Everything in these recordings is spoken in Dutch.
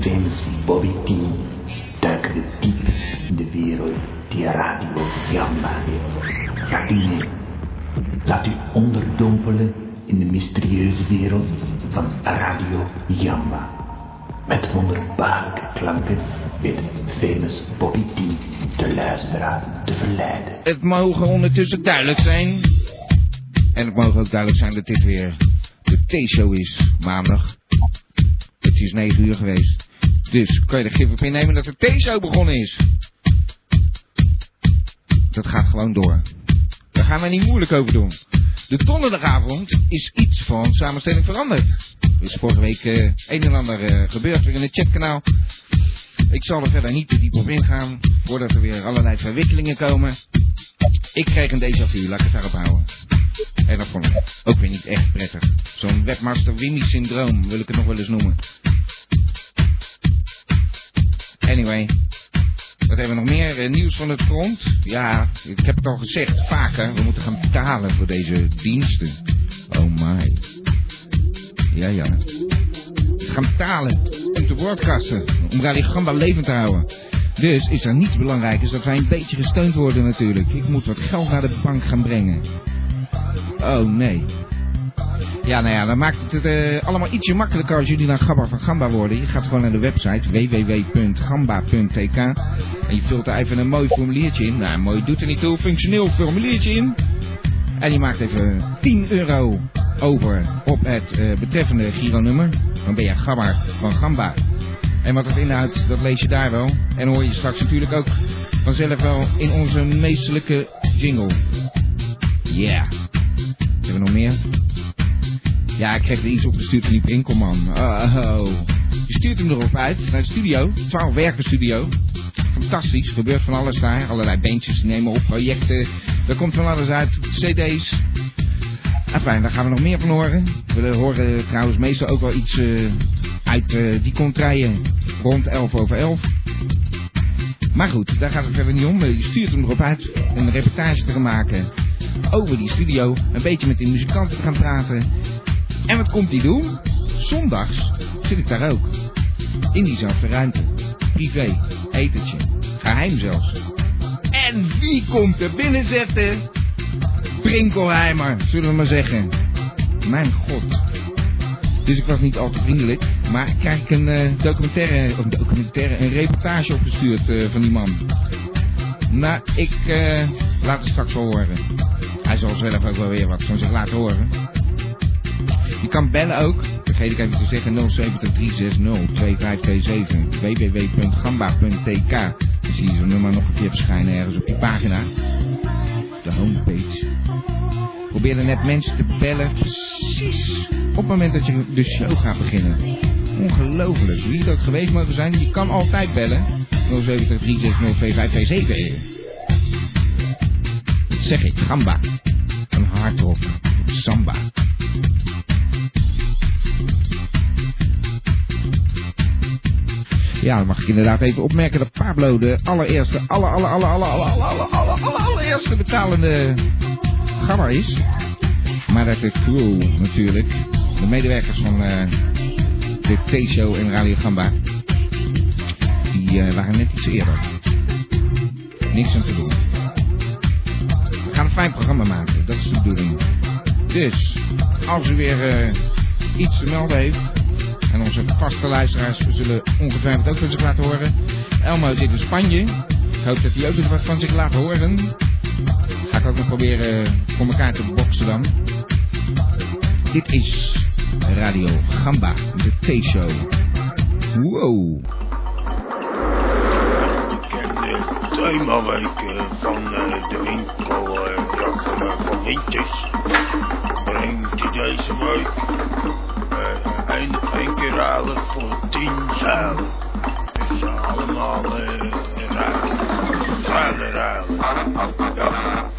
famous Bobby T, duiken diep in de wereld die Radio Jamba heeft. Gaat? Laat u onderdompelen in de mysterieuze wereld van Radio Jamba. Met wonderbaarlijke klanken weet famous Bobby T de luisteraar te verleiden. Het mogen ondertussen duidelijk zijn. En het mogen ook duidelijk zijn dat dit weer de T-show is, maandag. Het is 9 uur geweest. Dus kan je er gif op innemen dat de T-show begonnen is. Dat gaat gewoon door. Daar gaan we niet moeilijk over doen. De donderdagavond is iets van samenstelling veranderd. Er is vorige week eh, een en ander eh, gebeurd weer in het chatkanaal. Ik zal er verder niet te diep op ingaan, voordat er weer allerlei verwikkelingen komen. Ik kreeg een déjà vu, laat ik het daarop houden. En dat vond ik ook weer niet echt prettig. Zo'n webmaster Winnie-syndroom wil ik het nog wel eens noemen. Anyway, wat hebben we nog meer? Eh, nieuws van het front? Ja, ik heb het al gezegd, vaker. We moeten gaan betalen voor deze diensten. Oh my. Ja, ja. We gaan betalen om te broadcasten. Om Radio Gamba levend te houden. Dus is er niets belangrijkers dat wij een beetje gesteund worden natuurlijk. Ik moet wat geld naar de bank gaan brengen. Oh nee. Ja, nou ja, dan maakt het uh, allemaal ietsje makkelijker als jullie naar Gamba van Gamba worden. Je gaat gewoon naar de website www.gamba.tk en je vult er even een mooi formuliertje in. Nou, mooi doet er niet toe, functioneel formuliertje in. En je maakt even 10 euro over op het uh, betreffende gironummer. Dan ben je Gabber van Gamba. En wat het inhoudt, dat lees je daar wel. En hoor je straks natuurlijk ook vanzelf wel in onze meestelijke jingle. Yeah. Hebben we nog meer? Ja, ik kreeg er iets opgestuurd van die Brinkelman. Oh. Je stuurt hem erop uit naar de studio. 12 werken studio. Fantastisch. Gebeurt van alles daar. Allerlei beentjes nemen op projecten. Er komt van alles uit. CD's. Enfin, daar gaan we nog meer van horen. We horen trouwens meestal ook wel iets uh, uit uh, die contraien rond 11 over 11. Maar goed, daar gaat het verder niet om. Je stuurt hem erop uit om een reportage te gaan maken over die studio. Een beetje met die muzikanten te gaan praten. En wat komt hij doen? Zondags zit ik daar ook. In diezelfde ruimte. Privé. Etentje. Geheim zelfs. En wie komt er binnen zetten? Brinkelheimer, zullen we maar zeggen. Mijn god. Dus ik was niet al te vriendelijk. Maar krijg ik een uh, documentaire, documentaire, een reportage opgestuurd uh, van die man. Maar ik uh, laat het straks wel horen. Hij zal zelf ook wel weer wat van zich laten horen. Je kan bellen ook, vergeet ik even te zeggen, 073602527 www.gamba.tk. Dan zie je zo'n nummer nog een keer verschijnen ergens op die pagina. De homepage. Probeer net mensen te bellen, precies op het moment dat je de show gaat beginnen. Ongelooflijk, wie het geweest mogen zijn, je kan altijd bellen. 073602527. Dat zeg ik, Gamba. Een hardrock, samba. Ja, dan mag ik inderdaad even opmerken dat Pablo de allereerste, alle, alle, alle, alle, alle, alle, alle, alle, alle, allereerste betalende gammer is. Maar dat de crew natuurlijk, de medewerkers van uh, de T-show en Radio Gamba, die uh, waren net iets eerder. Niks aan te doen. We gaan een fijn programma maken, dat is de bedoeling. Dus, als u weer uh, iets te melden heeft, en onze vaste luisteraars zullen ongetwijfeld ook van zich laten horen. Elmo zit in Spanje. Ik hoop dat hij ook nog wat van zich laat horen. Ga ik ook nog proberen voor elkaar te boksen dan. Dit is Radio Gamba, de T-show. Wow. Themaweek van de winkel van Wintjes brengt deze week tien zuilen. Dus allemaal uh, ruilen. Ruilen. Ja.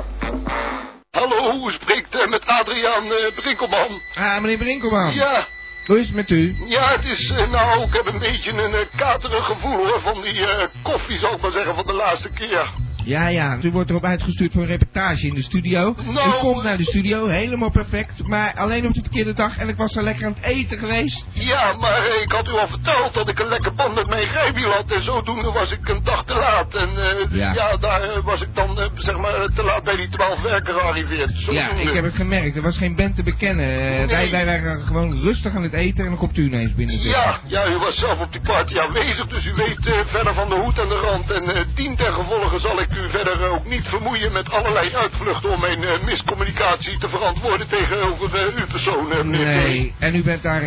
Hallo, spreekt uh, met Adriaan uh, Brinkelman. Ah, meneer Brinkelman. Ja. Hoe is het met u? Ja, het is, uh, nou, ik heb een beetje een uh, katerig gevoel hoor, van die uh, koffie, zou ik maar zeggen, van de laatste keer. Ja, ja. U wordt erop uitgestuurd voor een reportage in de studio. Nou, u komt naar de studio, helemaal perfect. Maar alleen op de verkeerde dag en ik was er lekker aan het eten geweest. Ja, maar ik had u al verteld dat ik een lekker band met mijn grijpje had. En zodoende was ik een dag te laat. En eh, Ja. ja. daar eh, was ik dan eh, zeg maar te laat bij die twaalf werken gearriveerd. Ja, ik heb het gemerkt. Er was geen band te bekennen. Wij, wij waren gewoon rustig aan het eten en dan komt u ineens binnen zitten. Ja, ja, u was zelf op die party aanwezig, dus u weet verder van de hoed en de rand. En dien ten gevolge zal ik u verder ook niet vermoeien met allerlei uitvluchten om mijn eh, miscommunicatie te verantwoorden tegenover eh, uw persoon, meneer T. Nee, en u bent daar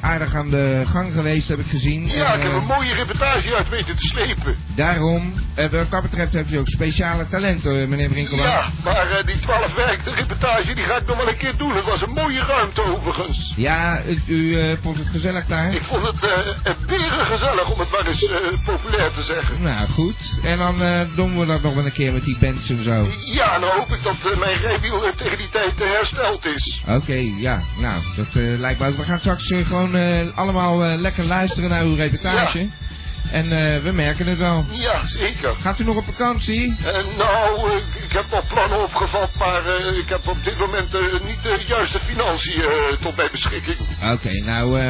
aardig aan de gang geweest, heb ik gezien. Ja, En, ik heb een mooie reportage uit weten te slepen. Daarom, wat dat betreft heeft u ook speciale talenten, meneer Brinkelman. Ja, maar die twaalf werkte reportage die ga ik nog wel een keer doen. Het was een mooie ruimte overigens. Ja, u, vond het gezellig daar? Ik vond het beren gezellig om het maar eens populair te zeggen. Nou, goed. En dan doen we dat nog wel een keer met die bands en zo. Ja, nou hoop ik dat eh, mijn eh, tegen die tijd eh, hersteld is. Oké, ja. Nou, dat eh, lijkt me... We gaan straks gewoon allemaal lekker luisteren naar uw reportage. En we merken het wel. Ja, zeker. Gaat u nog op vakantie? Nou, ik heb wel plannen opgevat, maar ik heb op dit moment niet de juiste financiën tot mijn beschikking. Oké, nou,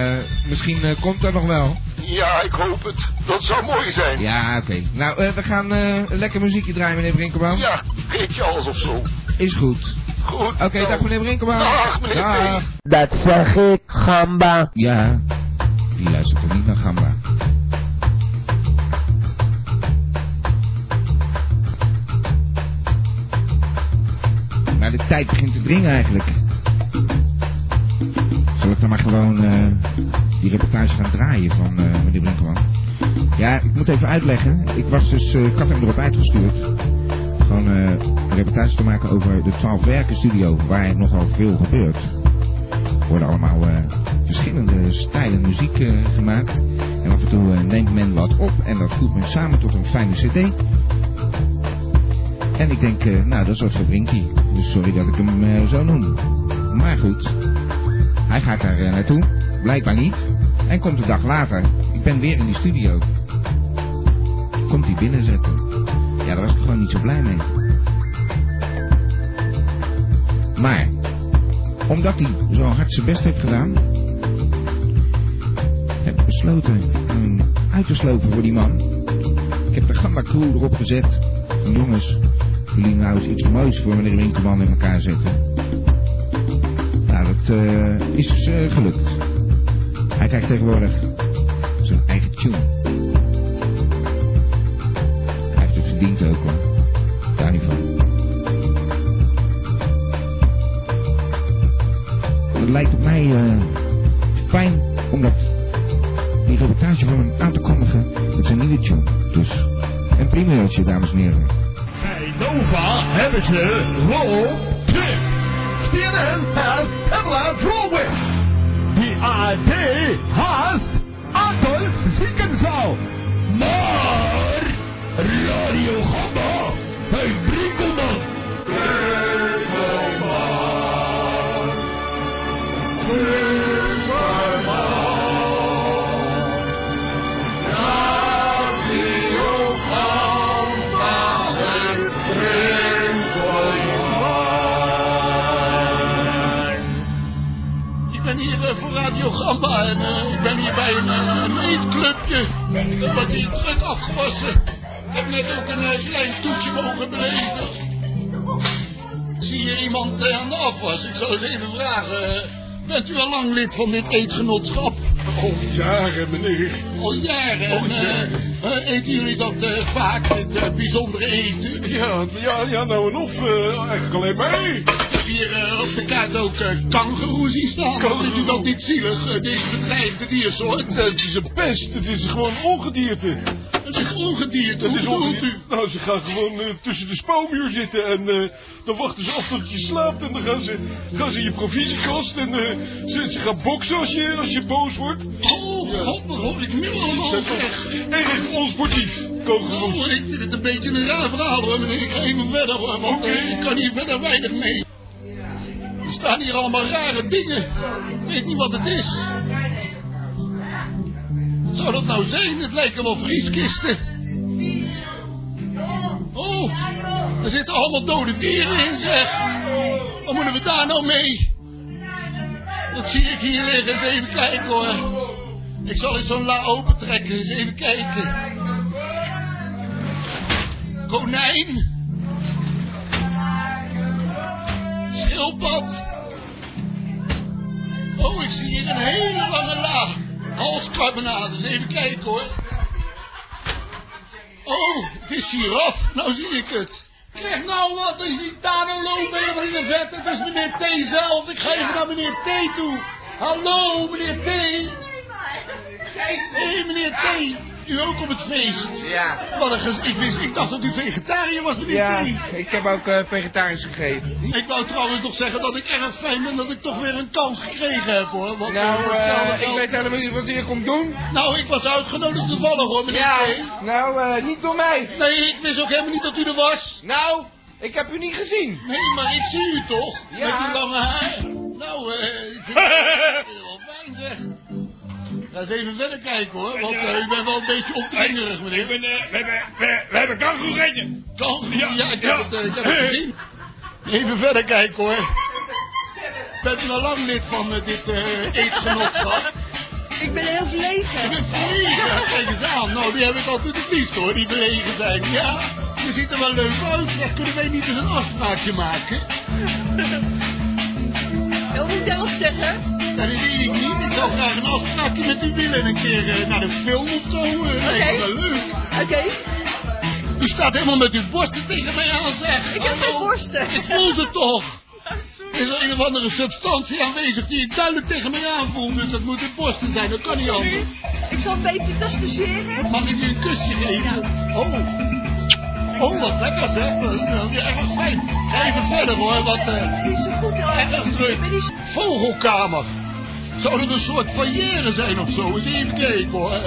misschien komt dat nog wel. Ja, ik hoop het. Dat zou mooi zijn. Ja, oké. Nou, eh, we gaan eh, een lekker muziekje draaien, meneer Brinkelman. Ja, geef je alles of zo. Is goed. Goed. Oké, nou, dag meneer Brinkelman. Dag, meneer Dag. Dat zeg ik, gamba. Ja, die luistert er niet naar Gamba. Maar de tijd begint te dringen eigenlijk. Zal ik dan maar gewoon eh, die reportage gaan draaien van eh, meneer Brinkman? Ja, ik moet even uitleggen. Ik was dus, eh, ik had hem erop uitgestuurd. Gewoon eh, een reportage te maken over de 12 Werken studio, waar nogal veel gebeurt. Er worden allemaal eh, verschillende stijlen muziek eh, gemaakt. En af en toe eh, neemt men wat op en dat voert men samen tot een fijne cd. En ik denk, eh, nou dat is wat voor Brinkie. Dus sorry dat ik hem eh, zo noem. Maar goed, hij gaat daar eh, naartoe. Blijkbaar niet. En komt de dag later. Ik ben weer in die studio. Komt hij binnenzetten. Ja, daar was ik gewoon niet zo blij mee. Maar, omdat hij zo hard zijn best heeft gedaan, heb ik besloten hem uit te slopen voor die man. Ik heb de Gamma Crew erop gezet. Van jongens, jullie nou eens iets moois voor meneer Winkelman in elkaar zetten. Nou, dat eh, is eh, gelukt. Krijgt tegenwoordig zijn eigen tune. Hij heeft het verdiend ook hoor. Daar niet van. Het lijkt op mij eh, fijn om dat, die reportage van hem aan te kondigen met zijn nieuwe tune. Dus een primeurtje, dames en heren. Bij Nova hebben ze Roll Tip. CNN has Pamela Drolweg. AD haast Adolf Ziekenzaal. Maar Radio Gamma en eh, ik ben hier bij een, eh, een eetclubje. Er wordt hier druk afgewassen. Ik heb net ook een eh, klein toetje mogen beleven. Ik zie hier iemand eh, aan de afwas. Ik zou eens even vragen. bent u al lang lid van dit eetgenootschap? Al jaren, meneer. En, eh, eh, eten jullie dat eh, vaak, dit bijzondere eten? Ja, ja, ja, nou en of. eigenlijk alleen maar. Ik heb hier op de kaart ook kangeroe zien staan. Kangoeroe. Vindt u dat niet zielig, deze bedreigde diersoort? Het is een pest. Het is gewoon ongedierte. Het is ongedierte, Het is u? ongedierte. Nou, ze gaan gewoon tussen de spouwmuur zitten en dan wachten ze af tot je slaapt en dan gaan ze, gaan ze je provisiekast en eh, ze, ze gaan boksen als je, als je boos wordt. Oh, wat hoor ik allemaal Ze zeg. erg onsportief, Oh, kangoeroes. ik vind het een beetje een raar verhaal hoor, meneer. Ik ga even verder hoor, want eh, ik kan hier verder weinig mee. Er staan hier allemaal rare dingen. Ik weet niet wat het is. Wat zou dat nou zijn? Het lijken wel vrieskisten. Oh, Er zitten allemaal dode dieren in, zeg. Wat moeten we daar nou mee? Wat zie ik hier liggen? Eens even kijken, hoor. Ik zal eens zo'n la open trekken. Eens even kijken. Konijn. Schildpad. Oh, ik zie hier een hele lange la. Eens even kijken, hoor. Oh, het is giraf. Nou zie ik het. Krijg nou wat, als je daar nou lopen helemaal in de vet. Het is meneer T zelf. Ik ga even naar meneer T toe. Hallo, meneer T. Hé, hey, meneer T. U ook op het feest? Ja. Wat een gez- ik, wist, ik dacht dat u vegetariër was, meneer Ja, T. ik heb ook eh, vegetarisch gegeten. Ik wou trouwens nog zeggen dat ik erg fijn ben dat ik toch weer een kans gekregen heb, hoor. Want, Nou, voor eh, ik weet helemaal niet wat u hier komt doen. Nou, ik was uitgenodigd toevallig, hoor, meneer Ja, T. nou, eh, niet door mij. Nee, ik wist ook helemaal niet dat u er was. Nou, ik heb u niet gezien. Nee, maar ik zie u toch? Ja. Met die lange haar. Eens even verder kijken hoor, want eh, u bent wel een beetje opdringerig meneer. Ik ben, eh, we, hebben, we, we hebben gegeten. Ja, Ja, ik heb ja. het, eh, ik heb het gezien. Even verder kijken hoor. Bent u al lang lid van dit eh, eetgenootschap? Ik ben heel Ik verlegen. ben verlegen, ja, kijk eens aan. Nou, die heb ik altijd het liefst hoor, die verlegen zijn. Ja, je ziet er wel leuk uit. Zeg, kunnen wij niet eens een afspraakje maken? Moet ik dat zeggen? Dat weet ik niet. Ik zou graag een afspraakje met u willen. Een keer eh, naar een film of zo. me wel leuk. Oké, U staat helemaal met uw borsten tegen mij aan, zeg. ik heb geen borsten. Ik voel ze toch. Er is een of andere substantie aanwezig die ik duidelijk tegen mij aanvoel. Dus dat moeten borsten zijn, dat kan niet anders. Ik zal een beetje testageren. Mag ik u een kusje geven? Oh. Oh, wat lekker zeg. Dat is erg fijn. Ga even verder hoor, want eh Niet zo goed hoor. erg druk. Vogelkamer. Zou dat een soort foyer zijn of zo? Eens even kijken hoor.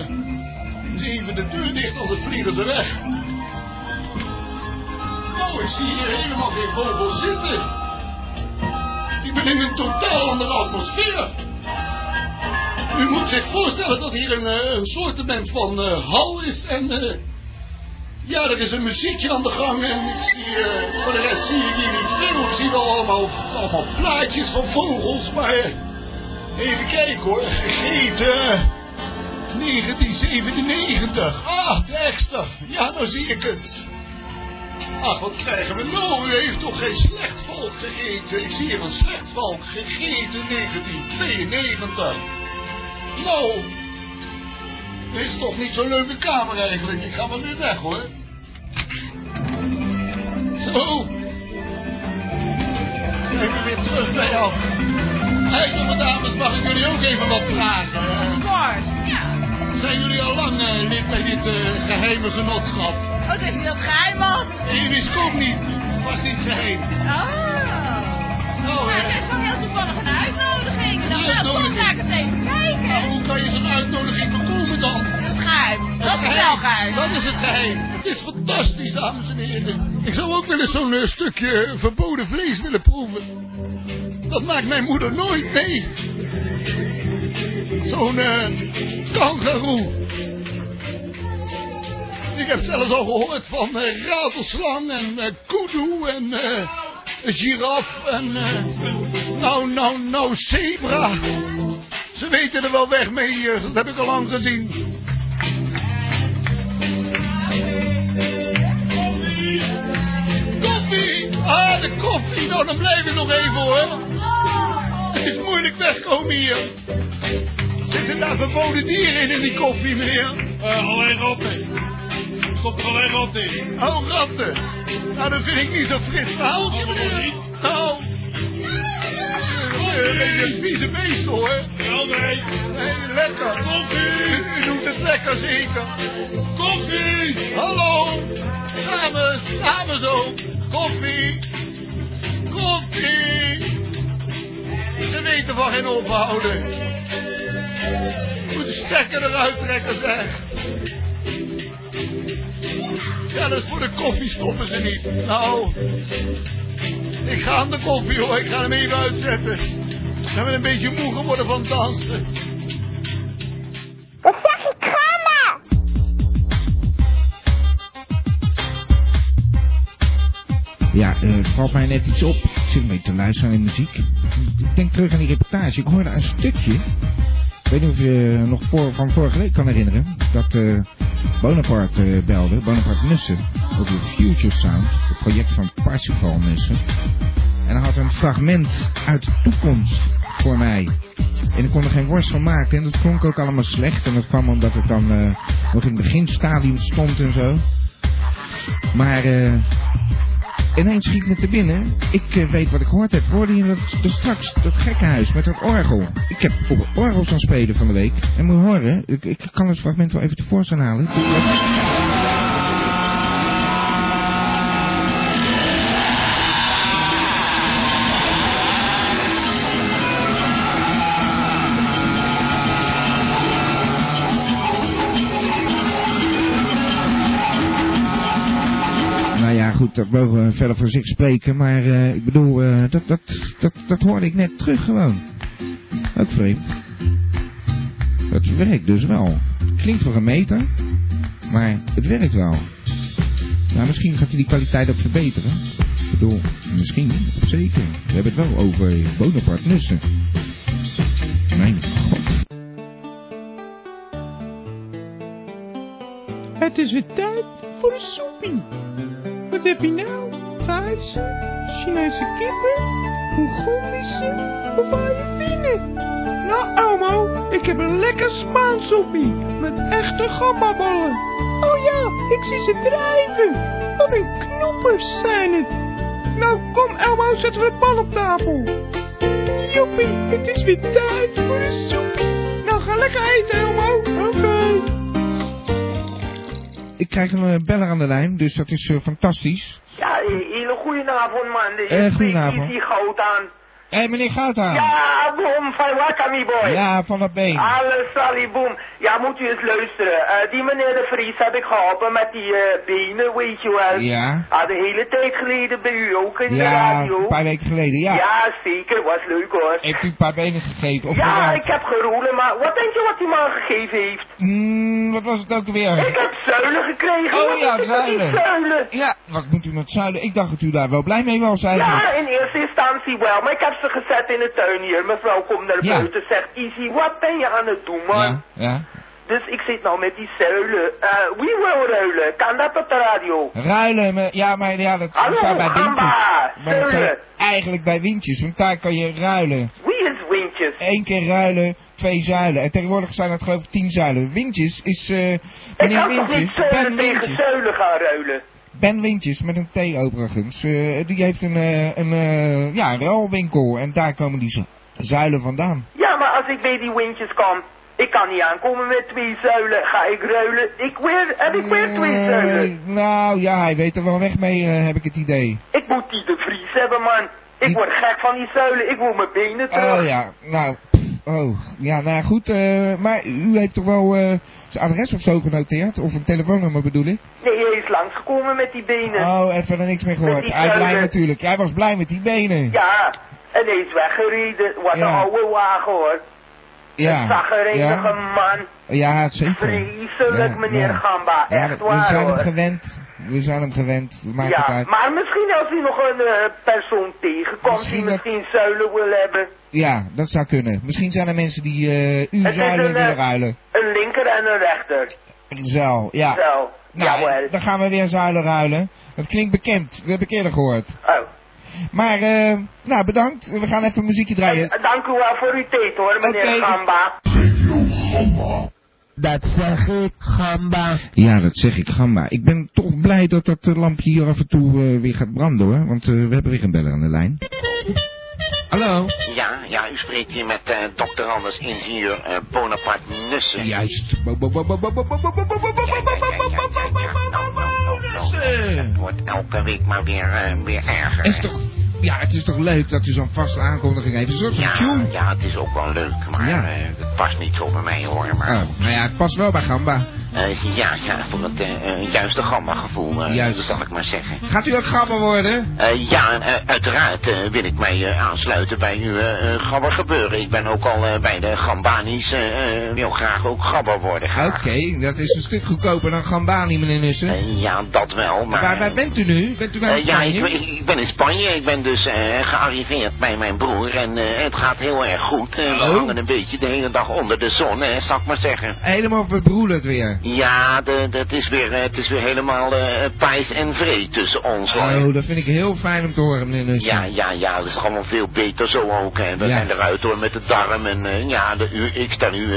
Even de deur dicht, anders vliegen ze weg. Nou, ik zie hier helemaal geen vogels zitten. Ik ben in een totaal andere atmosfeer. U moet zich voorstellen dat hier een, eh, een soortement van eh, hal is en... eh, ja, er is een muziekje aan de gang en ik zie, voor de rest zie ik hier niet veel. Ik zie wel allemaal, allemaal plaatjes van vogels, maar even kijken hoor. Gegeten 1997. Ah, Dexter. Ja, nou zie ik het. Ach, wat krijgen we nou? U heeft toch geen slechtvalk gegeten? Ik zie hier een slechtvalk gegeten 1992. Nou, dit is toch niet zo'n leuke kamer eigenlijk. Ik ga maar weer weg hoor. Zo. Zijn we weer terug bij jou. Hé, jonge dames, mag ik jullie ook even wat vragen? Of course. Ja. Zijn jullie al lang eh, lid bij dit eh, geheime genootschap? Oh, dat is dat geheim was. Nee, wist ook niet. Was niet geheim. Oh. Nou, Ja, dat is wel heel toevallig een uitnodiging. Dan nou, kom uitnodiging? ga ik eens even nou, kijken. hoe kan je zo'n uitnodiging bekomen dan? Dat is geheim. Dat is wel geheim. Dat is het geheim. Het is fantastisch, dames en heren. Ik zou ook wel eens zo'n eh, stukje verboden vlees willen proeven. Dat maakt mijn moeder nooit mee. Zo'n eh kangaroo. Ik heb zelfs al gehoord van eh, ratelslang en eh kudu en een giraf en nou, nou, nou, zebra. Ze weten er wel weg mee dat heb ik al lang gezien. Koffie! Ah, de koffie. Nou, dan blijf ik nog even hoor. Het is moeilijk wegkomen hier. Zitten daar verboden dieren in in die koffie, meneer? Eh, alleen rotten. Komt er alleen rotten in. Oh, ratten. Nou, dat vind ik niet zo fris verhaaltje, meneer. Nou, eh, een vieze beest van geen ophouden. Moet de stekker eruit trekken, zeg. Ja, dat is voor de koffie stoppen ze niet. Nou, ik ga aan de koffie hoor. Ik ga hem even uitzetten. Ik ben een beetje moe geworden van dansen. Ja, eh, het valt mij net iets op. Ik zit een beetje te luisteren de muziek. Ik denk terug aan die reportage. Ik hoorde een stukje. Ik weet niet of je nog voor, van vorige week kan herinneren. Dat eh, Bonaparte eh, belde. Bonaparte Nussen. Over de Future Sound. Het project van Parsifal Nussen. En hij had een fragment uit de toekomst voor mij. En ik kon er geen worst van maken. En dat klonk ook allemaal slecht. En dat kwam omdat het dan nog in het beginstadium stond en zo. Maar eh ineens schiet me te binnen. Ik eh, weet wat ik gehoord heb. Hoorde je dat, dat straks, dat gekkenhuis met dat orgel. Ik heb op het orgel staan spelen van de week. En moet je horen, ik, ik kan het fragment wel even tevoorschijn halen. Dat mogen we verder voor zich spreken. Maar eh, ik bedoel, eh, dat, dat, dat, dat hoorde ik net terug gewoon. Ook vreemd. Dat werkt dus wel. Klinkt voor een meter, maar het werkt wel. Nou, misschien gaat hij die kwaliteit ook verbeteren. Ik bedoel, misschien, of zeker. We hebben het wel over Bonaparte Nussen. Mijn god. Het is weer tijd voor de soepie. Heb je nou? Thaise, Chinese kippen, Mongolische of Ayurveden? Nou, Elmo, ik heb een lekker Spaans soepie met echte gambaballen. Oh ja, ik zie ze drijven. Wat een knoppers zijn het. Nou, kom Elmo, zetten we de pan op tafel. Joepie, het is weer tijd voor de soepie. Nou, ga lekker eten, Elmo. Oké. Ik krijg een eh, beller aan de lijn, dus dat is eh, fantastisch. Ja, hele goedenavond man. De Eh, goedenavond. Is goud aan. Hé, hey, meneer Goudhaan. Ja, boom, van Wakami boy. Ja, van dat been. Alles, Sally, boom. Ja, moet u eens luisteren. Eh, die meneer de Vries heb ik geholpen met die eh, benen, weet je wel. Ja. Ah, de hele tijd geleden bij u ook in de Ja, radio. een paar weken geleden, ja. Ja, zeker. Was leuk hoor. Heeft u een paar benen gegeven? Of ja, geraakt? ik heb geroelen, maar wat denk je wat die man gegeven heeft? Mm, wat was het ook weer? Ik heb zuilen gekregen. Oh Wat ja, zuilen. zuilen? Ja, wat moet u met zuilen? Ik dacht dat u daar wel blij mee was eigenlijk. Ja, in eerste instantie wel, maar ik heb ze gezet in de tuin hier. Mevrouw komt naar Ja. buiten zegt, Easy, wat ben je aan het doen, man? ja. ja. Dus ik zit nou met die zuilen. Eh, wie wil ruilen? Kan dat op de radio? Ruilen, maar, ja, maar ja, dat Hallo, staat bij windjes. Maar dat eigenlijk bij windjes, want daar kan je ruilen. Wie is Windjes? Eén keer ruilen, twee zuilen. En tegenwoordig zijn het geloof ik tien zuilen. Windjes is, eh Ik kan toch niet Windjes, zuilen tegen Windjes. zuilen gaan ruilen? Ben Windjes, met een T overigens. Eh, die heeft een, eh, een, eh, ja, een ruilwinkel en daar komen die zu- zuilen vandaan. Ja, maar als ik bij die Windjes kom, ik kan niet aankomen met twee zuilen. Ga ik ruilen? Ik weer, heb ik weer twee zuilen. nou ja, hij weet er wel weg mee, heb ik het idee. Ik moet die de Vries hebben, man. Ik Die- word gek van die zuilen. Ik moet mijn benen terug. Oh ja, nou, oh, ja, nou goed, eh, maar u heeft toch wel eh, zijn adres of zo genoteerd? Of een telefoonnummer bedoel ik? Nee, hij is langsgekomen met die benen. Oh, en verder niks meer gehoord. Hij blij natuurlijk, hij was blij met die benen. Ja, en hij is weggereden. Wat Ja. een oude wagen hoor. ja. Een zaggerenige ja. man. Ja, zeker. Vreselijk, Ja, meneer ja. Gamba. Ja, Echt we waar zijn hem gewend. We zijn hem gewend. Maakt het Ja, uit. maar misschien als u nog een eh, persoon tegenkomt Misschien die dat- misschien zuilen wil hebben. Ja, dat zou kunnen. Misschien zijn er mensen die eh uw Het is zuilen een, willen eh, ruilen. Een linker en een rechter. Zo, ja. Zo, Nou, jawel. dan gaan we weer zuilen ruilen. Dat klinkt bekend. Dat heb ik eerder gehoord. Oh. Maar, eh, nou bedankt. We gaan even muziekje draaien. Dank u wel voor uw tijd hoor, meneer. Gamba. Dat zeg ik, gamba. Ja, dat zeg ik, gamba. Ik ben toch blij dat dat lampje hier af en toe weer gaat branden, hoor. Want we hebben weer een beller aan de lijn. Hallo? Ja, ja, u spreekt hier met uh, dokter Anders, ingenieur Bonaparte Nussen. Juist. Nussen! Het wordt elke week maar weer, weer erger. Is toch ja, het is toch leuk dat u zo'n vaste aankondiging heeft. Een soort van Ja, tune. ja, het is ook wel leuk, maar Ja. eh, het past niet zo bij mij hoor. Maar Oh, nou ja, het past wel bij Gamba. Eh, ja, ja, voor het eh, juiste gamma-gevoel, eh, Juist. zal ik maar zeggen. Gaat u ook gabber worden? Ja, uiteraard wil ik mij aansluiten bij uw gabber gebeuren. Ik ben ook al bij de Gambanis, wil graag ook gabber worden. Oké, dat is een stuk goedkoper dan Gambani, meneer Nussen. Ja, dat wel, maar... waar, waar bent u nu? Bent u Eh, ja, ik- ik ben in Spanje. Ik ben dus eh, gearriveerd bij mijn broer. En eh, het gaat heel erg goed. Eh, we Oh. hangen een beetje de hele dag onder de zon, hè, zal ik maar zeggen. Helemaal verbroederd weer. Ja, het, is weer, het is weer helemaal pijs en vree tussen ons, hoor. Oh, dat vind ik heel fijn om te horen, meneer Nussen. Ja, ja, ja, dat is allemaal veel beter zo ook. Hè. We Ja. zijn eruit hoor met de darm en ja, de, u, ik sta nu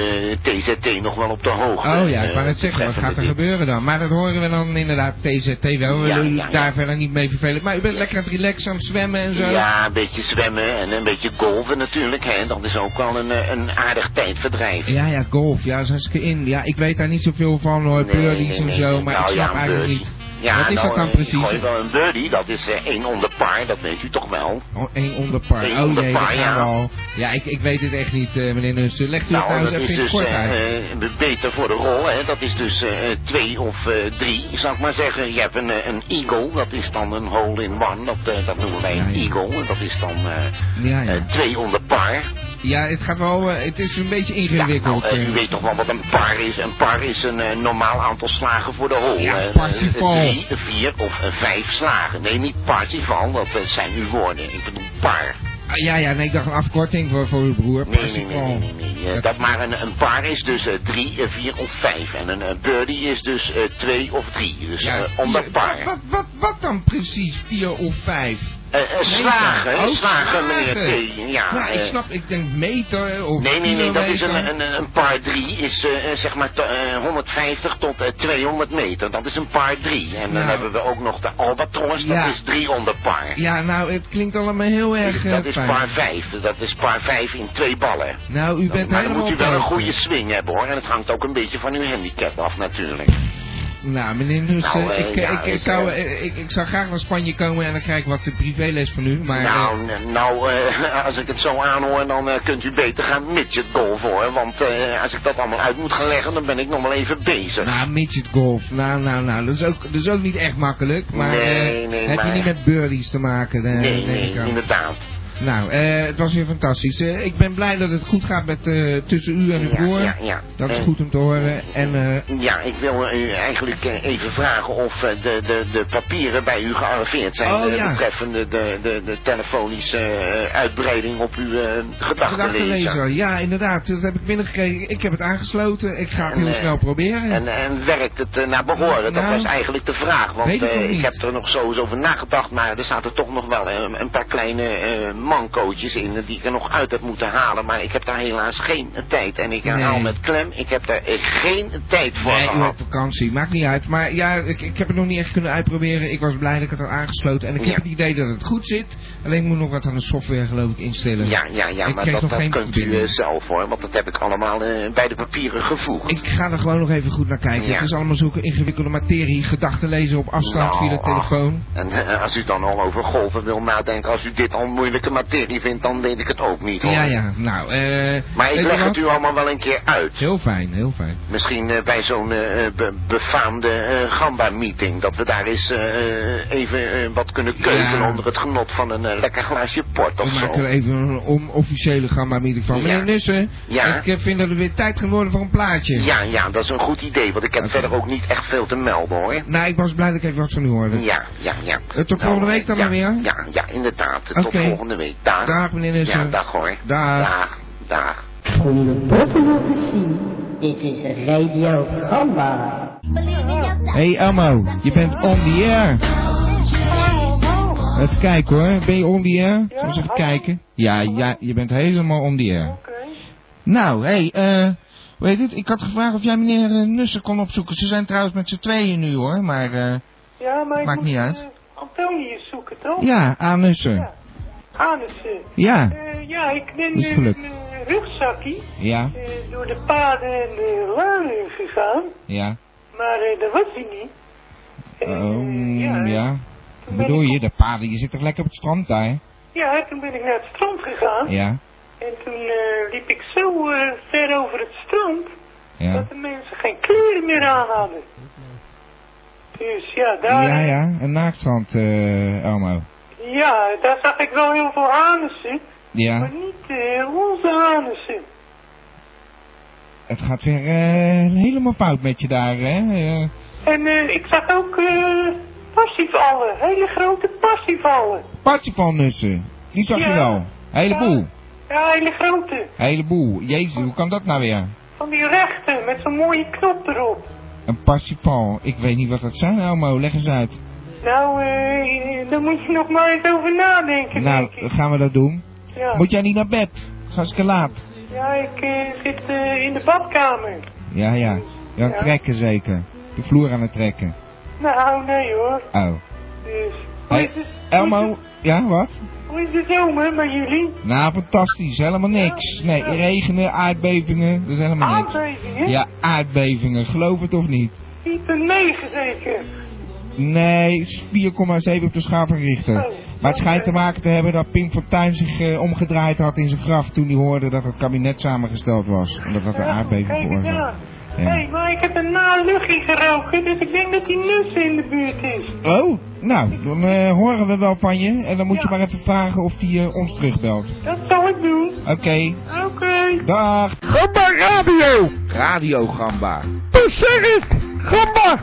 TZT nog wel op de hoogte. Oh ja, ik wou net zeggen, wat gaat er gebeuren dan? Maar dat horen we dan inderdaad TZT wel. We ja. daar verder niet mee vervelen. Maar u bent lekker aan het relaxen, aan het zwemmen en zo. dit. Ja, een beetje zwemmen en een beetje golven natuurlijk. Hè. Dat is ook wel een, eh, een aardig tijdverdrijf. Ja, ja, golf. Ja, dat is hartstikke in. Ja, ik weet daar niet zoveel van hoor, Nee, en zo, maar Nou ik snap ja, een eigenlijk niet. Ja, Wat is nou, dat dan eh, precies? Gooi wel een birdie, dat is eh, één onder par, dat weet u toch wel. Oh, één onder par. Eén Oh jee, par, ja. al. Ja, ik, ik weet het echt niet, eh, meneer Nussen. Legt u het nou Nou, eens even dus kort uit. eh, beter voor de rol, hè. Dat is dus twee of drie, zal ik maar zeggen. Je hebt een, een eagle, dat is dan een hole in one, dat, dat noemen wij een Ja, ja. eagle. En Dat is dan Ja, ja. twee onder par. Ja, het gaat wel, het is een beetje Ja, ingewikkeld. nou, eh, eh. u weet toch wel wat een par is. Een par is een normaal aantal slagen voor de hole. Ja, Drie, vier of eh, vijf slagen. Nee, niet Parsifal, dat zijn uw woorden. Ik bedoel par. Ah, ja, ja, nee, ik dacht een afkorting voor, voor uw broer. Nee, nee, nee, nee. Eh, dat maar een, een paar is dus eh, drie, eh, vier of vijf. En een birdie is dus eh, twee of drie. Dus Ja, onder. Wat, wat, wat, wat dan precies, vier of vijf? Eh, eh, slagen, Oh, slagen, meneer slagen. T. Ja, nou, ik eh, snap, ik denk meter of Nee, nee, nee, dat is een, een, een paar drie, is zeg maar to- eh, 150 tot eh, 200 meter. Dat is een paar drie. En dan Nou. hebben we ook nog de albatros, dat Ja. is 300 paar. Ja, nou, het klinkt allemaal heel erg dat is paar vijf, dat is paar vijf in twee ballen. Nou, u bent maar dan moet u wel een goede swing hebben hoor. En het hangt ook een beetje van uw handicap af natuurlijk. Nou, meneer Nussen, Nou, eh, ik, ja, ik, ik ik, zou, eh, eh, ik, ik zou graag naar Spanje komen en dan krijg ik wat de privéles van u. Maar, nou, eh, nou eh, als ik het zo aanhoor, dan eh, kunt u beter gaan midget golf hoor. Want eh, als ik dat allemaal uit moet gaan leggen, dan ben ik nog wel even bezig. nou, midget golf, nou, nou, nou, dat is ook, dat is ook niet echt makkelijk. Maar Nee, eh, nee, heb maar- je niet met birdies te maken, eh, nee, nee, inderdaad. Nou, eh, het was weer fantastisch. Eh, ik ben blij dat het goed gaat met, eh, tussen u en uw Ja, broer. ja, ja. Dat is goed om te horen. En Ja, ik wil u eigenlijk even vragen of de, de, de papieren bij u gearriveerd zijn. Oh, ja. Betreffende de, de, de telefonische uitbreiding op uw gedachtenlezer. ja inderdaad, dat heb ik binnengekregen. Ik heb het aangesloten, ik ga het En, heel snel proberen. En, en werkt het naar behoren? Dat Nou, was eigenlijk de vraag. Want ik ik heb er nog zo eens over nagedacht. Maar er zaten toch nog wel een paar kleine mancootjes in. Die ik er nog uit heb moeten halen. Maar ik heb daar helaas geen tijd. En ik herhaal Nee. met klem. Ik heb daar geen tijd voor Nee, gehad. vakantie, maakt niet uit. Maar ja, ik, ik heb het nog niet echt kunnen uitproberen. Ik was blij dat ik het had aangesloten. En ik heb het idee dat het goed zit. Alleen ik moet nog wat aan de software geloof ik instellen. Ja, ja, ja, Ik maar dat, dat kunt u eh, zelf hoor, want dat heb ik allemaal eh, bij de papieren gevoegd. Ik ga er gewoon nog even goed naar kijken. Ja. Het is allemaal zulke ingewikkelde materie. Gedachten lezen op afstand Nou, via de telefoon. En eh, als u dan al over golven wil nadenken, als u dit al moeilijke materie vindt, dan weet ik het ook niet hoor. Ja, ja. Nou, eh... Maar ik leg het u allemaal wel een keer uit. Heel fijn, heel fijn. Misschien eh, bij zo'n eh, eh, be- befaamde eh, Gamba-meeting. Dat we daar eens even wat kunnen keuvelen Ja. onder het genot van een lekker glaasje port of We zo. maken er even een onofficiële gamma-meeting van. Ja. Meneer Nussen, Ja? ik vind dat het weer tijd geworden voor een plaatje. Ja, ja, dat is een goed idee, want ik heb verder ook niet echt veel te melden hoor. Nou, ik was blij dat ik even wat van u hoorde. Ja, ja, ja. Tot volgende week dan maar weer? Ja, ja, inderdaad. Tot volgende week. Dag. Dag, meneer Nussen. Ja, dag hoor. Dag. Dag, dag. Om de bovenop Dit is Radio Gamba. Hey Elmo, je bent on the air. Even kijken hoor, ben je on the air? Zullen we eens even kijken? Ja, ja, je bent helemaal on the air. Nou, hey, eh, hoe heet het? Ik had gevraagd of jij meneer eh, Nussen kon opzoeken. Ze zijn trouwens met z'n tweeën nu hoor, maar eh, Ja, maar Maakt niet uit. eh, Antonius zoeken, toch? ja, aan Nussen. Anussen. Ja, Eh, ja, ik ben eh, met mijn rugzakkie ja, eh, door de paden en de lanen gegaan. ja. Maar eh, daar was hij niet. Oh, ja, Wat bedoel je? De paden, je zit toch lekker op het strand daar? Ja, toen ben ik naar het strand gegaan. Ja. En toen eh, liep ik zo eh, ver over het strand. Ja. dat de mensen geen kleren meer aan hadden. Dus ja, daar, Ja, ja, een naaktstrand, eh Elmo. Ja, daar zag ik wel heel veel anussen, Ja, maar niet eh, onze anussen. het gaat weer eh, helemaal fout met je daar, hè? En eh, ik zag ook passievallen, hele grote passievallen. Parsifalnussen, die zag je Ja. wel. Heleboel, Ja, hele grote. heleboel. Jezus, hoe kan dat nou weer? Van die rechte, met zo'n mooie knop erop. Een parsifal, ik weet niet wat dat zijn, Elmo, leg eens uit. Nou, eh, daar moet je nog maar eens over nadenken, Nou, gaan we dat doen. Ja. Moet jij niet naar bed? Hartstikke laat. Ja, ik eh, zit eh, in de badkamer. Ja, ja. Je aan het Ja. trekken zeker. De vloer aan het trekken. Nou, nee hoor. Oh. Dus, Hey, Elmo, ja, wat? hoe is de zomer bij jullie? Nou, fantastisch. Helemaal niks. Nee, regenen, aardbevingen, dat is helemaal niks. Aardbevingen? Ja, aardbevingen. Geloof het of niet? 4,9 zeker. Nee, is 4,7 op de schaal van Richter. Oh, Maar het schijnt te maken te hebben dat Pim Fortuyn zich eh, omgedraaid had in zijn graf toen hij hoorde dat het kabinet samengesteld was. Omdat dat een aardbeving veroorzaakte. Ja. Hé, hey, maar ik heb een na luchtje geroken, dus ik denk dat die nussen in de buurt is. Oh, nou, dan eh, horen we wel van je. En dan moet je maar even vragen of hij eh, ons terugbelt. Dat zal ik doen. Oké, Oké. dag. Gamba Radio! Radio Gamba. Zeg ik, Gamba!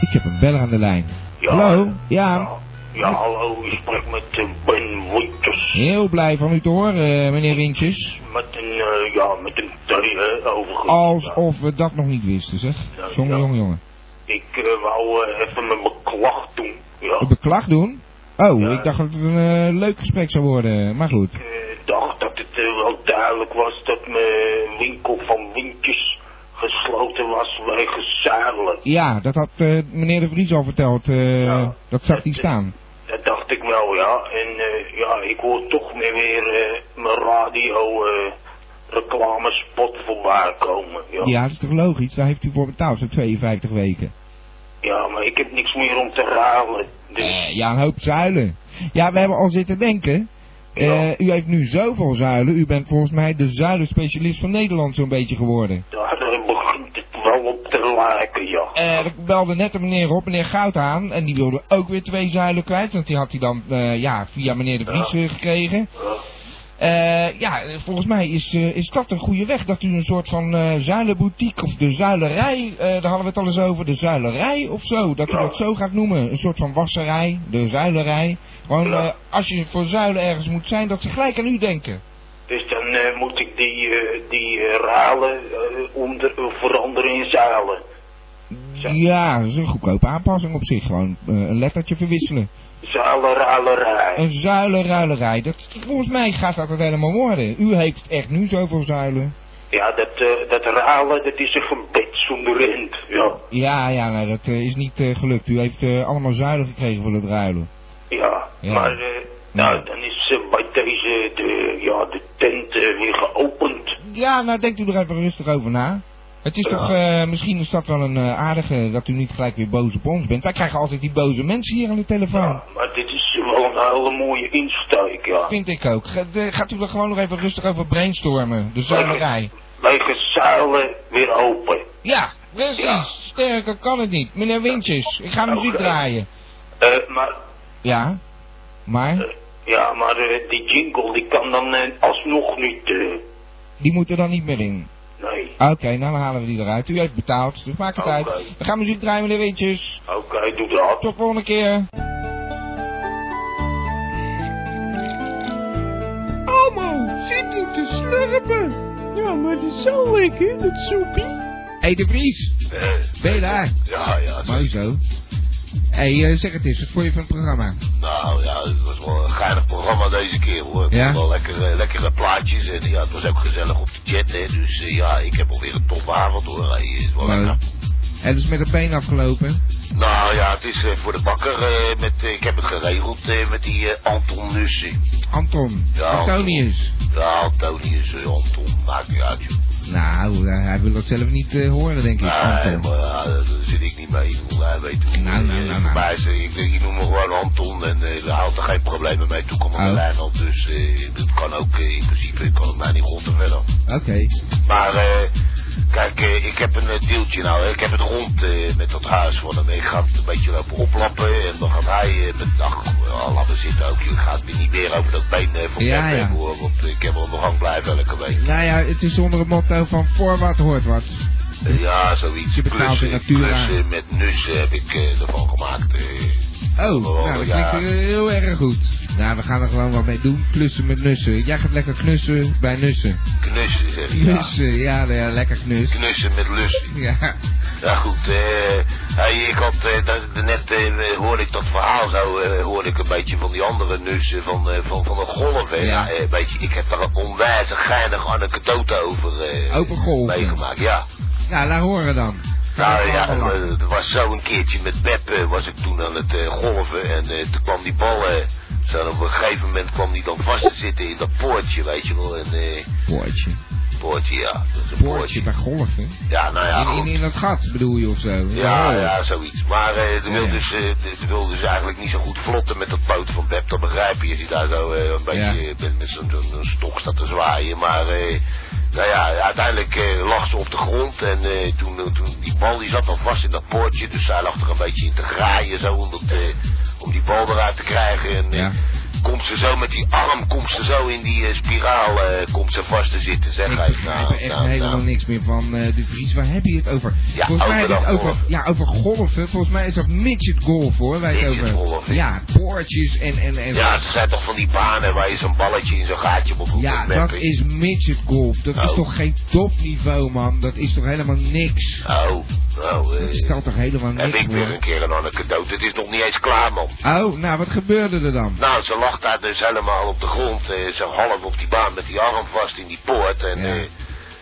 Ik heb een beller aan de lijn. Ja. Hallo? Ja, Ja, hallo, ik spreek met eh, Ben Winters. heel blij van u te horen, eh, meneer Wintjes. Met een, eh, ja, met een thee, hè, overigens. Alsof we dat nog niet wisten, zeg. Jongen, jongen, jongen. Ik wou even mijn beklag doen. Ja. Een beklag doen? Oh, Ja. ik dacht dat het een leuk gesprek zou worden. Maar goed. Ik dacht dat het wel duidelijk was dat mijn winkel van windjes gesloten was wegens zuilen. Ja, dat had eh, meneer de Vries al verteld. eh, Ja. Dat zag hij staan. Dat dacht ik wel, ja. En eh, ja, ik hoor toch meer weer mijn radio reclamespot voorbij komen. Ja. Ja, dat is toch logisch? Daar heeft u voor betaald, zo'n 52 weken. ja, maar ik heb niks meer om te ruilen. Dus ja, een hoop zuilen. Ja, we hebben al zitten denken. Eh, Ja. u heeft nu zoveel zuilen. U bent volgens mij de zuilenspecialist van Nederland zo'n beetje geworden. daar eh, begint het wel op te lijken, ja. Eh, ik belde net een meneer op, meneer Goudhaan. En die wilde ook weer twee zuilen kwijt. Want die had hij dan eh, ja, via meneer de Vries eh, gekregen. Ja. Eh, ja, volgens mij is, eh, is dat een goede weg. Dat u een soort van eh zuilenboutique of de zuilerij, daar hadden we het al eens over, de zuilerij of zo. Dat u Ja. dat zo gaat noemen. Een soort van wasserij, de zuilerij. Gewoon Ja. als je voor zuilen ergens moet zijn, dat ze gelijk aan u denken. Dus dan moet ik die, die ralen onder, veranderen in zuilen. Ja, dat is een goedkope aanpassing op zich. Gewoon een lettertje verwisselen. Zuilenruilerij. Een zuilenruilerij. Dat, volgens mij gaat dat het helemaal worden. U heeft echt nu zoveel zuilen. Ja, dat, eh, dat ralen, dat is een gebed zonder end. Ja, Ja, ja, nou, dat eh, is niet eh, gelukt. U heeft allemaal zuilen gekregen voor het ruilen. ja. Ja. Maar, nou, dan is bij deze de, ja, de tent weer geopend. Ja, nou denkt u er even rustig over na. Het is toch, eh, misschien is dat wel een eh, aardige, dat u niet gelijk weer boos op ons bent. Wij krijgen altijd die boze mensen hier aan de telefoon. Ja, maar dit is wel een hele mooie insteek, ja. Vind ik ook. Gaat u er gewoon nog even rustig over brainstormen, de zuilerij. Lege zuilen weer open. Ja, precies. Ja. Sterker kan het niet. Meneer Wintjes, ik ga muziek Oké. draaien. Eh, maar, Ja, maar eh, ja, maar die jingle die kan dan alsnog niet, die moet er dan niet meer in. Nee. Oké, nou dan halen we die eruit. U heeft betaald, dus maakt het uit. We gaan muziek draaien, meneer Wintjes. Oké, doe dat. Tot volgende keer. Almo, zit niet te slurpen. Ja, maar het is zo lekker, dat soepie. Hé, hey, de Vries. Ben je daar? Ja, ja. Mooi zo. Hé, hey, eh, zeg het eens, wat vond je van het programma? Nou ja, het was wel een geinig programma deze keer hoor. Ja? wel lekkere, lekkere plaatjes en ja, het was ook gezellig op de jet hè. Dus eh, ja, ik heb alweer een toffe avond hoor. Hey, is wel lekker. En dus met het been afgelopen? Nou ja, het is eh, voor de bakker. eh, met, eh, ik heb het geregeld met die Anton Nussen. Anton. Ja, Antonius. Ja, Antonius, Anton. Maakt niet uit. Nou, hij wil dat zelf niet horen, denk ik, Nee, maar ja, daar zit ik niet mee. Hij weet hoe. Nou, nou, nou, nou. ik, ik noem me gewoon Anton en uh, daar houdt er geen problemen mee. Toen kwam Oh. lijn dus eh, dat kan ook in principe kan het mij niet rond te verder. Oké. Maar heb een eh, deeltje nou. hè. Ik heb het rond eh, met dat huis van hem. Ik ga het een beetje lopen oplappen. En dan gaat hij eh, met... Ach, oh, zitten ook. Je gaat niet meer over dat been eh, van Ja, ja. hoor. Want ik heb wel hang blijven elke week. Nou ja, het is onder het motto van voor wat hoort wat. Eh, ja, zoiets. Je klussen met nussen heb ik eh, ervan gemaakt. Oh, Oh, nou dat ja. klinkt heel erg goed. Nou, we gaan er gewoon wat mee doen. Klussen met nussen. Jij gaat lekker knussen bij nussen. Knussen, zeg je. Knussen, ja, ja, lekker knus. Knussen met lust. Ja. Ja goed, eh, ik had eh, dat- net eh, hoorde ik dat verhaal zo, hoorde ik een beetje van die andere nussen van, van, van de golf. Hè. Ja. Ja. eh, weet je, ik heb daar een onwijs geinig anekdote over, Over golven. meegemaakt. Ja. Nou, laat horen dan. Nou ja, allemaal lachen. eh, het was zo een keertje met Beb eh, was ik toen aan het eh, golven en toen kwam die bal, zo op een gegeven moment kwam die dan vast te zitten in dat poortje, weet je wel. En, Poortje. Poortje, ja. Een Poortje bij golven. Ja, nou ja, in, in, dat gat bedoel je of zo? Ja, Oh. ja, zoiets. Maar eh de wil, Ja. dus, de, de wil dus eigenlijk niet zo goed vlotten met dat poot van Pep. Dat begrijp je, als hij daar zo eh, een beetje eh, met, met zo'n stok staat te zwaaien. Maar eh, nou ja, uiteindelijk lag ze op de grond. En toen, toen die bal die zat al vast in dat poortje. Dus zij lag er een beetje in te graaien zo om, dat, om die bal eruit te krijgen. En eh, komt ze zo met die arm, komt ze zo in die eh, spiraal, eh, komt ze vast te zitten. Zeg Ik hij. begrijp Nou, er echt nou, helemaal nou. niks meer van eh de Vries. Waar heb je het over? Ja, Volgens mij over heb het golf. ja, over golven. Volgens mij is dat midget golf hoor. Het Midget over. golf, ja, poortjes en, en, en Ja, er zijn toch van die banen waar je zo'n balletje in zo'n gaatje moet Ja, dat is midget golf. Dat is Oh. toch geen topniveau, man. Dat is toch helemaal niks. Oh, nou, eh, Dat stelt toch helemaal heb niks ik weer een keer een anekdote. Het is nog niet eens klaar, man. Oh, nou, wat gebeurde er dan? Nou, lag daar dus helemaal op de grond, eh, zo half op die baan met die arm vast in die poort. En Ja. eh,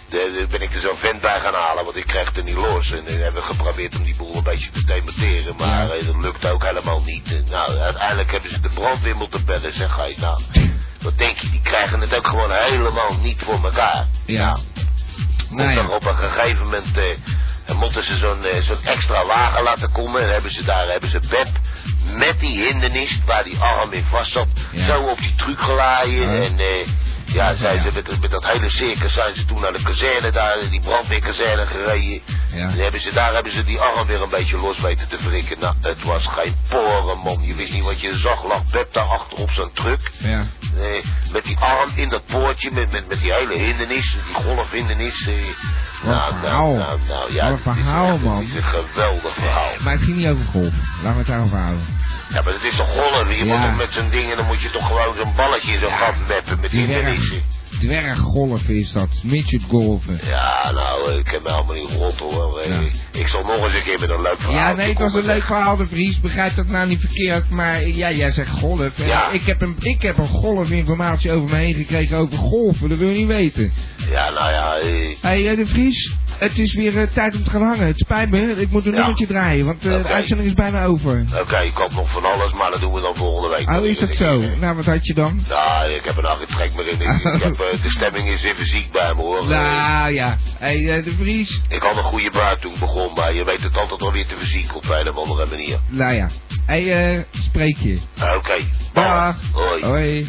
de- ben ik er zo'n vent bij gaan halen, want ik kreeg het er niet los. En eh, hebben we geprobeerd om die boel een beetje te demonteren, maar dat lukte ook helemaal niet. Nou, uiteindelijk hebben ze de brandweer moeten bellen. Zeg, hij, nou, wat denk je, die krijgen het ook gewoon helemaal niet voor elkaar. Ja. Moet Nou ja. op een gegeven moment en moeten ze zo'n zo'n extra wagen laten komen. En hebben ze daar hebben ze Beb met die hindernis waar die arm in vast zat, Ja. zo op die truc gelaaien. Ja. En eh, ja, zijn ze met, met dat hele circus zijn ze toen naar de kazerne daar, die brandweerkazerne gereden. Ja. En hebben ze, daar hebben ze die arm weer een beetje los weten te wrikken. Nou, het was geen poren, man. Je wist niet wat je zag. Lag Beb daar achter op zo'n truck. Ja. Nee, met die arm in dat poortje, met, met, met die hele hindernis, die golfhindernis. Eh, nou, nou, nou, nou, ja, Wat een verhaal, man. Het is een geweldig verhaal. Maar het ging niet over golf. Laten we het daarover houden. Ja, maar het is toch golven? Je Ja. moet met zo'n ding en dan moet je toch gewoon zo'n balletje in zo'n gat meppen met Dwerg, hindernissen. dwerggolf is dat. Midget golven. Ja, nou, ik heb me helemaal niet rot hoor. Eh, Ja. Ik zal nog eens een keer met een leuk verhaal. Ja, nee, het was een leuk verhaal, de Vries. Begrijp dat nou niet verkeerd, maar ja, jij zegt golf. Ja. Ik, heb een, ik heb een golfinformatie over me heen gekregen over golven, dat wil je niet weten. Ja, nou ja, eh, Hé, hey, de Vries, het is weer eh, tijd om te gaan hangen. Het spijt me, ik moet een Ja. nummertje draaien, want eh, de uitzending is bijna over. oké, ik had nog van alles, maar dat doen we dan volgende week. Oh, is dat zo? Nou, wat had je dan? Nou, ik heb er nou trek meer in. Ik, ik heb, eh, de stemming is even ziek bij me hoor. Eh, Nou ja, hé, hey, de Vries. Ik had een goede buit toen ik begon, maar je weet het altijd wel weer te verzieken op een of andere manier. Nou ja, hé, hey, eh, spreek je. Oké, Dag. Hoi. Hoi.